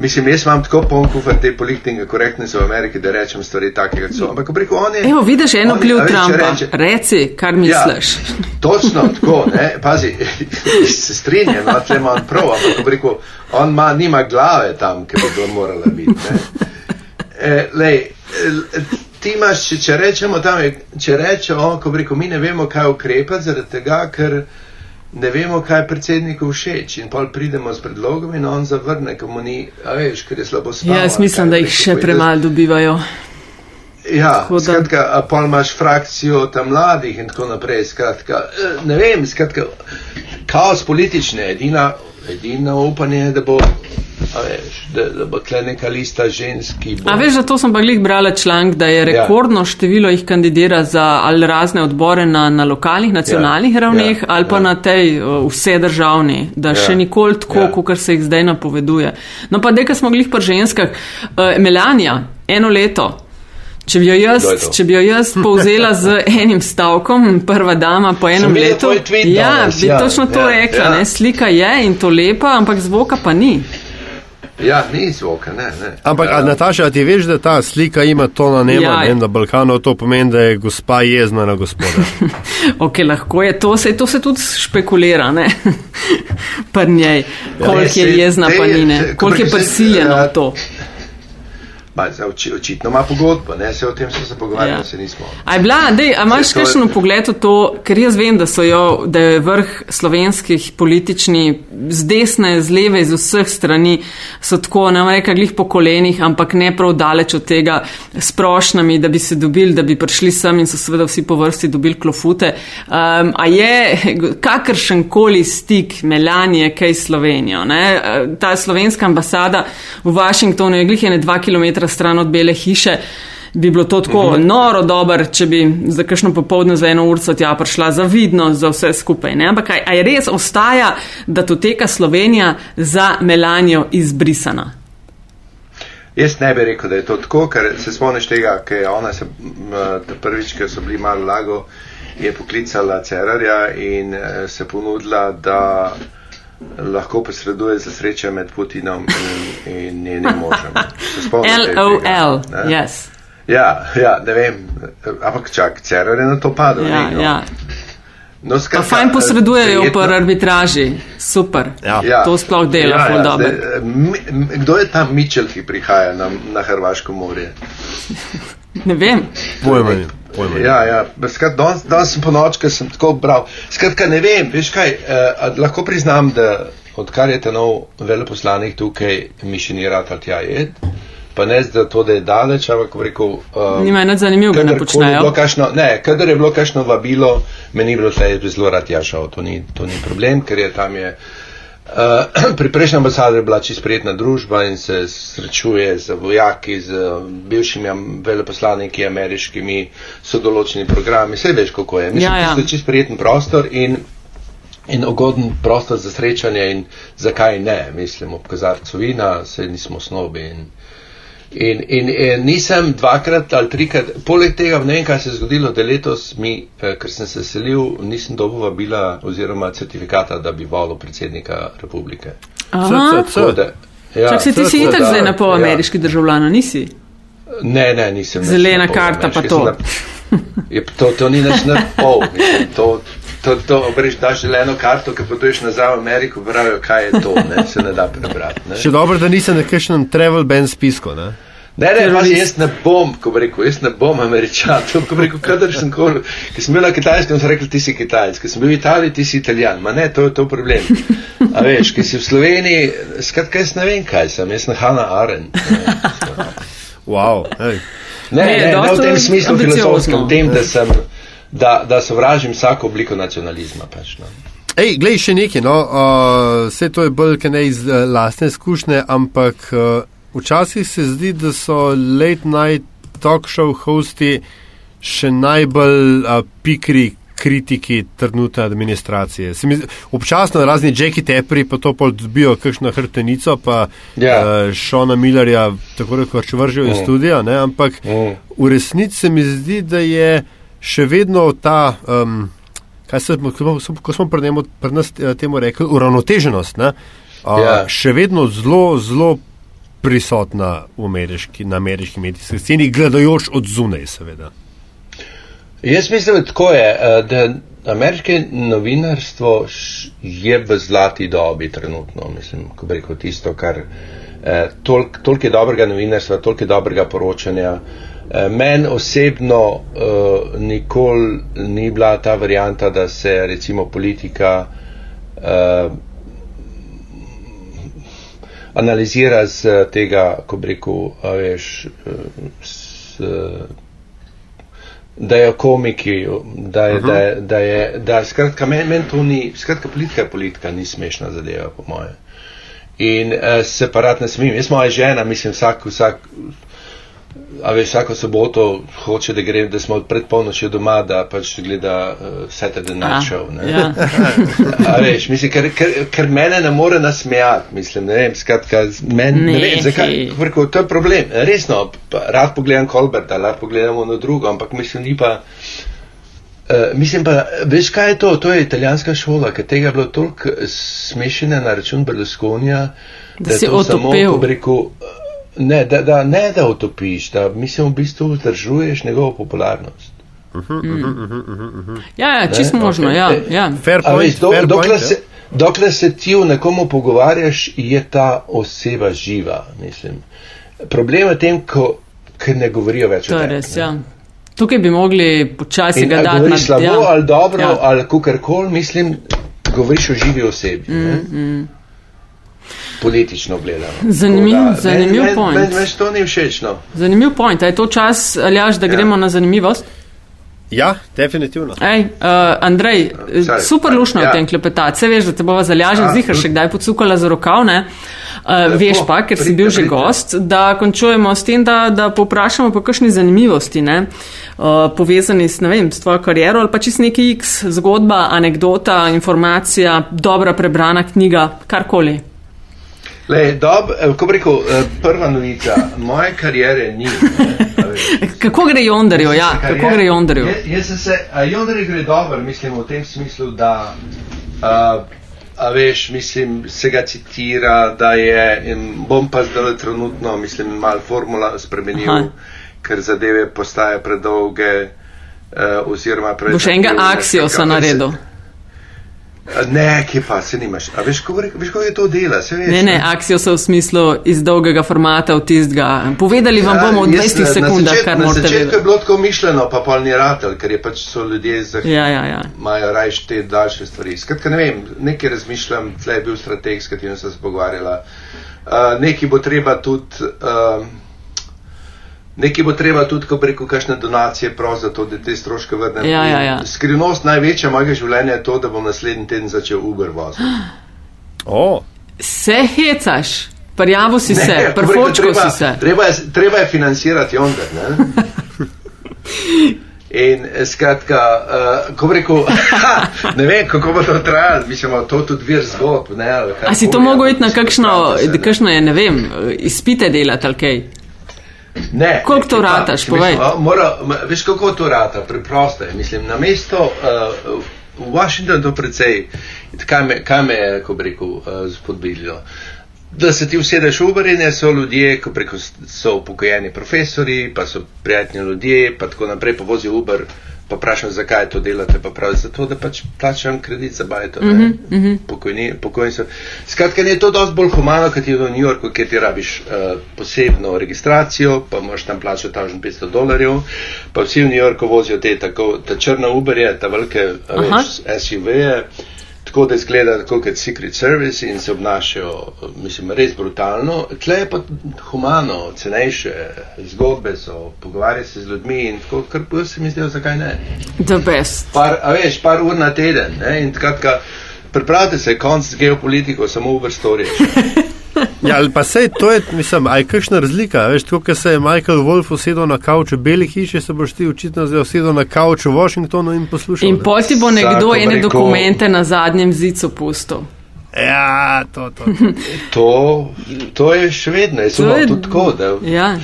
Mislim, jaz imam tako poln kufr te politike korektnosti v Ameriki, da rečem stvari takega, kot so. Ampak preko on je. Evo, vidiš eno ključ Trumpa. Reče, Reci, kar misliš. Ja, točno [LAUGHS] tako, ne, pazi, [LAUGHS] se strinjam, no, tle ima on prav, ampak preko on ma, nima glave tam, ki bi bilo morala biti. Ne. E, lej, e, ti imaš, če, če rečemo tam, če rečemo, ko preko mi ne vemo, kaj ukrepati, zaradi tega, ker ne vemo, kaj predsedniku všeč in pol pridemo s predlogom in on zavrne, ko mu ni, a veš, ker je slabo spal. Ja, jaz mislim, da jih še premalo dobivajo. Ja, da... skratka, a pol imaš frakcijo tam mladih in tako naprej, skratka, eh, ne vem, skratka, kaos politične, edina, edina upanje je, da bo veš, da, da bo tle neka lista ženski. A veš, zato sem pa glih brala članek, da je ja. rekordno ja. število jih kandidira za ali razne odbore na, na lokalnih, nacionalnih ja. ravneh ja. ali pa ja. na tej vse državni, da ja. še nikoli tako, ja. kot se jih zdaj napoveduje. No pa dekaj smo glih pa ženskah. Uh, Melania, eno leto. Če bi, jaz, če bi jo jaz povzela z [LAUGHS] enim stavkom, prva dama po enem letu, ja, bi ja, točno to ja, rekla. Ja. Slika je in to lepa, ampak zvoka pa ni. Ja, ni zvoka, ne. ne. Ampak, ja. Nataša, ti veš, da ta slika ima to na nebu, ja. ne, na Balkanu, to pomeni, da je gospa jezna na gospoda. [LAUGHS] ok, lahko je to, se to se tudi špekulira, ne. [LAUGHS] pa njej, koliko je jezna, pa ni ne, koliko je prisiljeno v to. Ma, oči, očitno ima pogodbo, ne se o tem smo se pogovarjali, ja. se nismo. Aj, bila, dej, a imaš kakšen to... pogled v to, ker jaz vem, da so jo, da je vrh slovenskih politični z desne, z leve, z vseh strani so tako, ne vem, reka glih po kolenih, ampak ne prav daleč od tega s prošnami, da bi se dobili, da bi prišli sem in so seveda vsi po vrsti dobili klofute. Um, a je kakršen koli stik Melanije, kaj Slovenijo, ne? Ta slovenska ambasada v Washingtonu je glih ene dva kilometra stran od bele hiše. Bi bilo to tako mhm. noro dobro, če bi za kakšno popoldne za eno urco tja prišla zavidno za vse skupaj. Ne? Ampak aj, aj res ostaja, da to teka Slovenija za Melanijo izbrisana? Jaz ne bi rekel, da je to tako, ker se spomniš tega, ker je ona se prvič, ker so bili malo lago, je poklicala Cerarja in eh, se ponudila, da lahko posreduje za srečo med Putinom in, in njenim možem. LOL, yes. Ja, ja, ne vem, ampak čak, Cerar je na to padel. Ja, ne, no. ja. No, skaka, pa fajn posredujejo po arbitraži, super. Ja. Ja. To sploh dela, ja, ja, zdaj, Kdo je ta Mičel, ki prihaja na, na Hrvaško morje? ne vem. Pojmo. Ja, ja. Danes sem po noč, ker sem tako bral. Skratka, ne vem, veš kaj, eh, lahko priznam, da odkar je ta nov veleposlanik tukaj, mi še ni rad tja jed. Pa ne zdaj to, da je daleč, ampak rekel. Um, Nima nič zanimivega, da počnejo. Kašno, ne, kadar je bilo kakšno vabilo, meni je bilo tle zelo rad ja šel, to ni, to ni problem, ker je tam je. Uh, [CLEARS THROAT] pri prejšnjem ambasadi je bila čisto prijetna družba in se srečuje z vojaki, z bivšimi veleposlaniki ameriškimi, so določeni programi, vse veš, kako je. Mislim, ja, ja. da je čisto prijeten prostor in in ugoden prostor za srečanje in zakaj ne, mislim, ob kazarcu vina, se nismo snobi. In, in, in, in nisem dvakrat ali trikrat, poleg tega ne vem, kaj se je zgodilo, da letos mi, eh, ker sem se selil, nisem dobil vabila oziroma certifikata, da bi volil predsednika republike. Aha, ja, Čak se ti si itak zdaj na pol ja. ameriški državljan, nisi? Ne, ne, nisem. Zelena karta pa to. Na, je, to. To ni nič na pol. Mislim, to, to, to obreš, daš zeleno karto, ki potuješ nazaj v Ameriko, pravijo, kaj je to, ne, se ne da prebrati. Ne. Še dobro, da nisem na kakšnem travel ban spisku, ne? Ne, ne, pazi, jaz ne bom, ko bi rekel, jaz ne bom američan. To, ko bi rekel, kadar sem kol, ki sem bil na kitajskem, sem rekel, ti si kitajc, ki sem bil v Italiji, ti si italijan. Ma ne, to je to problem. A veš, ki si v Sloveniji, skratka, jaz ne vem, kaj sem, jaz sem Hanna Aren. Wow, hey. Ne, ne, ne, ne v tem smislu filozofskem, v tem, da sem da, da sovražim vsako obliko nacionalizma. Pač, no. Ej, glej, še nekaj, no, uh, vse to je bolj kaj ne iz uh, lastne izkušnje, ampak uh, včasih se zdi, da so late night talk show hosti še najbolj uh, pikri kritiki trenutne administracije. Mi, občasno razni Jackie Tepri pa to pol dobijo kakšno hrtenico, pa yeah. Ja. uh, Šona Millerja tako rekoč vržejo mm. iz studija, ne, ampak mm. v resnici se mi zdi, da je še vedno ta, um, kaj se, ko smo pri, njemu, pri nas eh, temu rekli, uravnoteženost, ne, uh, ja. še vedno zelo, zelo prisotna ameriški, na ameriški medijski sceni, gledajoč od zunaj, seveda. Jaz mislim, da tako je, eh, da ameriške novinarstvo je v zlati dobi trenutno, mislim, ko bi rekel tisto, kar eh, toliko tolk je dobrega novinarstva, toliko je dobrega poročanja. Eh, meni osebno uh, nikoli ni bila ta varijanta, da se recimo politika uh, analizira z tega, ko bi rekel, veš, s, da je komiki, da je, uh -huh. da je, da je, da je, skratka, meni men to ni, skratka, politika je politika, ni smešna zadeva, po moje. In uh, separat ne smem, jaz moja žena, mislim, vsak, vsak, A veš, vsako soboto hoče, da gre, da smo pred polnočjo doma, da pač gleda uh, Saturday Night Show. Ja. [LAUGHS] A veš, mislim, ker, ker, ker mene ne more nasmejati, mislim, ne vem, skratka, men, ne, ne vem, zakaj, kako, to je problem. Resno, pa, rad pogledam Kolberta, rad pogledamo na drugo, ampak mislim, ni pa. Uh, mislim pa, veš kaj je to? To je italijanska šola, ker tega je bilo toliko smešene na račun Berlusconija, da, da si otopel. Rekel, uh, Ne, da, da ne da utopiš, da mislim, v bistvu vzdržuješ njegovo popularnost. Mm. Ja, ja čist ne? možno, okay. ja. ja. Fair point, veš, do, fair dokler, point, se, dokler se ti v nekomu pogovarjaš, je ta oseba živa, mislim. Problem je v tem, ko ne govorijo več to o tem. To je res, ja. Tukaj bi mogli počasi ga dati na slabo ja. ali dobro ja. ali kukorkoli, mislim, govoriš o živi osebi. Mm, politično gledano. Zanimiv, da, zanimiv men, point. Meni men, to ni všeč. No. Zanimiv point. Je to čas, Aljaš, da ja. gremo na zanimivost? Ja, definitivno. Ej, uh, Andrej, Sorry. super lušno ja. v tem klepetati. Se veš, da te bova zalažen ja. zihar še kdaj pocukala za rokav, ne? Uh, veš pa, ker si bil že gost, da končujemo s tem, da, da poprašamo po kakšni zanimivosti, ne? Uh, povezani s, ne vem, s tvojo kariero ali pa čist neki X zgodba, anekdota, informacija, dobra prebrana knjiga, karkoli. Le, dob, eh, ko bi rekel, eh, prva novica, moje karijere ni. Ne, [LAUGHS] kako gre Jondarju? Ja, kako gre Jondarju? Jaz sem se, Jondarju gre dobro, mislim v tem smislu, da, a, a veš, mislim, se ga citira, da je, bom pa zdaj trenutno, mislim, mal formula spremenil, Aha. ker zadeve postaje predolge, a, oziroma predolge. Bo še enega aksijo sa naredil. A Ne, kje pa se nimaš. A veš, kako kako je to dela? Se veš, Ne, ne, akcijo so v smislu iz dolgega formata v tistega. Povedali vam bomo v Ja, jaz 20 na- sekundah, na začet- kar Na morate začetku je vedeti. bilo tako mišljeno, pa pol ni ratelj, ker je pač so ljudje za. Ja, ja, ja. Imajo rajš te daljše stvari. Skratka, ne vem, nekaj razmišljam, tle je bil strateg, s katerim sem se pogovarjala. Uh, nekaj bo treba tudi. Uh, Nekaj bo treba tudi, ko preko kakšne donacije prav za to, da te stroške vrnem. Ja, ja, ja. Skrivnost največja mojega življenja je to, da bom naslednji teden začel Uber voziti. [GASPS] O, Se hecaš, prijavo si se, Ne, ko rekel, prfočko treba- si se. Treba je, treba je financirati. Ne? [LAUGHS] In eh, skratka, uh, ko rekel, [LAUGHS] ne vem, kako bo to trajalo, mislim, to tudi vir zgodb. Ne, A si to mogel iti na kakšno, se, kakšno je, ne vem, izpite delati ali kaj? Ne, Koliko to pa, rataš, mislim, povej. a, Mora, veš, kako to rata, preprosto je. Mislim, na mesto uh, v Washingtonu to precej, kaj me, kaj me je, ko bi rekel, uh, spodbudilo. Da se ti usedeš v Uber in so ljudje, ko preko so upokojeni profesori, pa so prijatni ljudje, pa tako naprej, pa vozi Uber, pa vprašam, zakaj to delate, pa pravi, zato, da pač plačam kredit za bajto, ne, mm -hmm. pokojni, pokojni so. Skratka, je to dosti bolj humano, kot je v New Yorku, kjer ti rabiš uh, posebno registracijo, pa moraš tam plačati 1500 dolarjev, pa vsi v New Yorku vozijo te tako, ta črna Uber je, ta velike a Aha. Tako da izgleda tako kot Secret Service in se obnašajo, mislim, res brutalno. Tle je pa humano, cenejše zgodbe so, pogovarja se z ljudmi in tako, kar pa se mi zdijo, zakaj ne. The best. Par, a veš, par ur na teden, ne, in kratka, pripravite se, konc z geopolitiko, samo Uber storiš. [LAUGHS] ja, ali pa sej to je, mislim, aj kakšna razlika, a veš, tako, ker se je Michael Wolf usedel na kavč v Beli hiši, se boš ti očitno zdaj usedel na kavč v Washingtonu in poslušal. In pol ti bo nekdo Vsako ene rekel- dokumente na zadnjem zicu pustil. Ja, to, to. To, to je še vedno, jaz To sem je- tudi tako, da, Ja,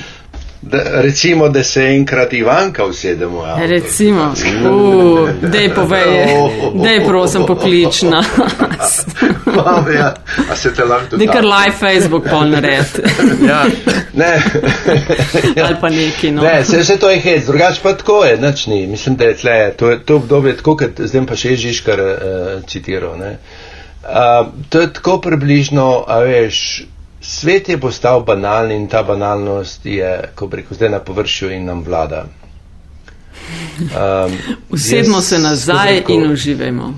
da recimo, da se enkrat Ivanka usedemo. avto. recimo. Uh, dej povej, [LAUGHS] dej prosim poklič na. [LAUGHS] Malo, ja. A se te lahko tudi. Nekar live Facebook pol nared. [LAUGHS] Ja, Ne. Ali pa neki, no. Ne, se, se to je hec, drugače pa tako je, nič ni. Mislim, da je tle, to, je- to obdobje tako, kot zdaj pa še Žižkar uh, citiral. Ne. Uh, to je tako približno, a veš, svet je postal banalen in ta banalnost je, ko bi rekel, zdaj na površju in nam vlada. Um, Usedmo se nazaj rekel- in uživajmo.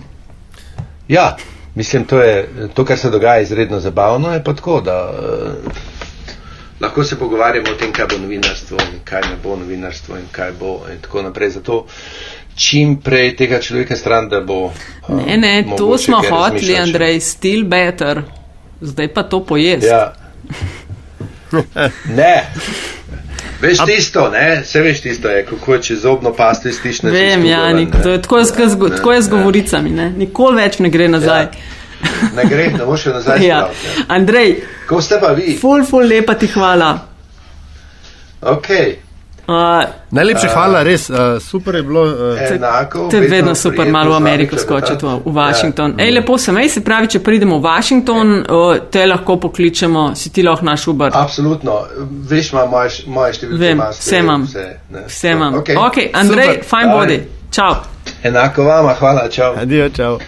Ja, mislim, to je to, kar se dogaja izredno zabavno, je pa tako, da uh, lahko se pogovarjamo o tem, kaj bo novinarstvo in kaj ne bo novinarstvo in kaj bo in tako naprej. Zato čim prej tega človeka stran, da bo. uh, Ne, ne, to smo hoteli. Andrej, still better. Zdaj pa to pojesti. Ja. [LAUGHS] Ne. Veš tisto, ne? Se veš tisto, je, kako če zobno pasto iztišneš. iz Vem, tuba ja, nik, to je tako, je, z- z- Ne, tako je z ne. govoricami, ne? nikoli več ne gre nazaj. Ne gre, ne boš še nazaj. Ja. spraviti, ja. Andrej, Ko ste pa vi? ful, ful, lepa ti hvala. Ok. Uh, najlepša hvala, res uh, super je bilo. Uh, Enako. To je vedno vedno super, malo v Ameriko skočiti v, Washington. Ja. Ej, lepo se mej, se pravi, če pridemo v Washington, o, te lahko pokličemo, si ti lahko naš Uber. Absolutno. Veš, ima moje, moje številke. Vem, ima vse imam. Vse, ne. Vse imam. Okay. Ok, Andrej, Super. Daj. bodi. Čau. Enako vama, hvala, čau. Adijo, čau.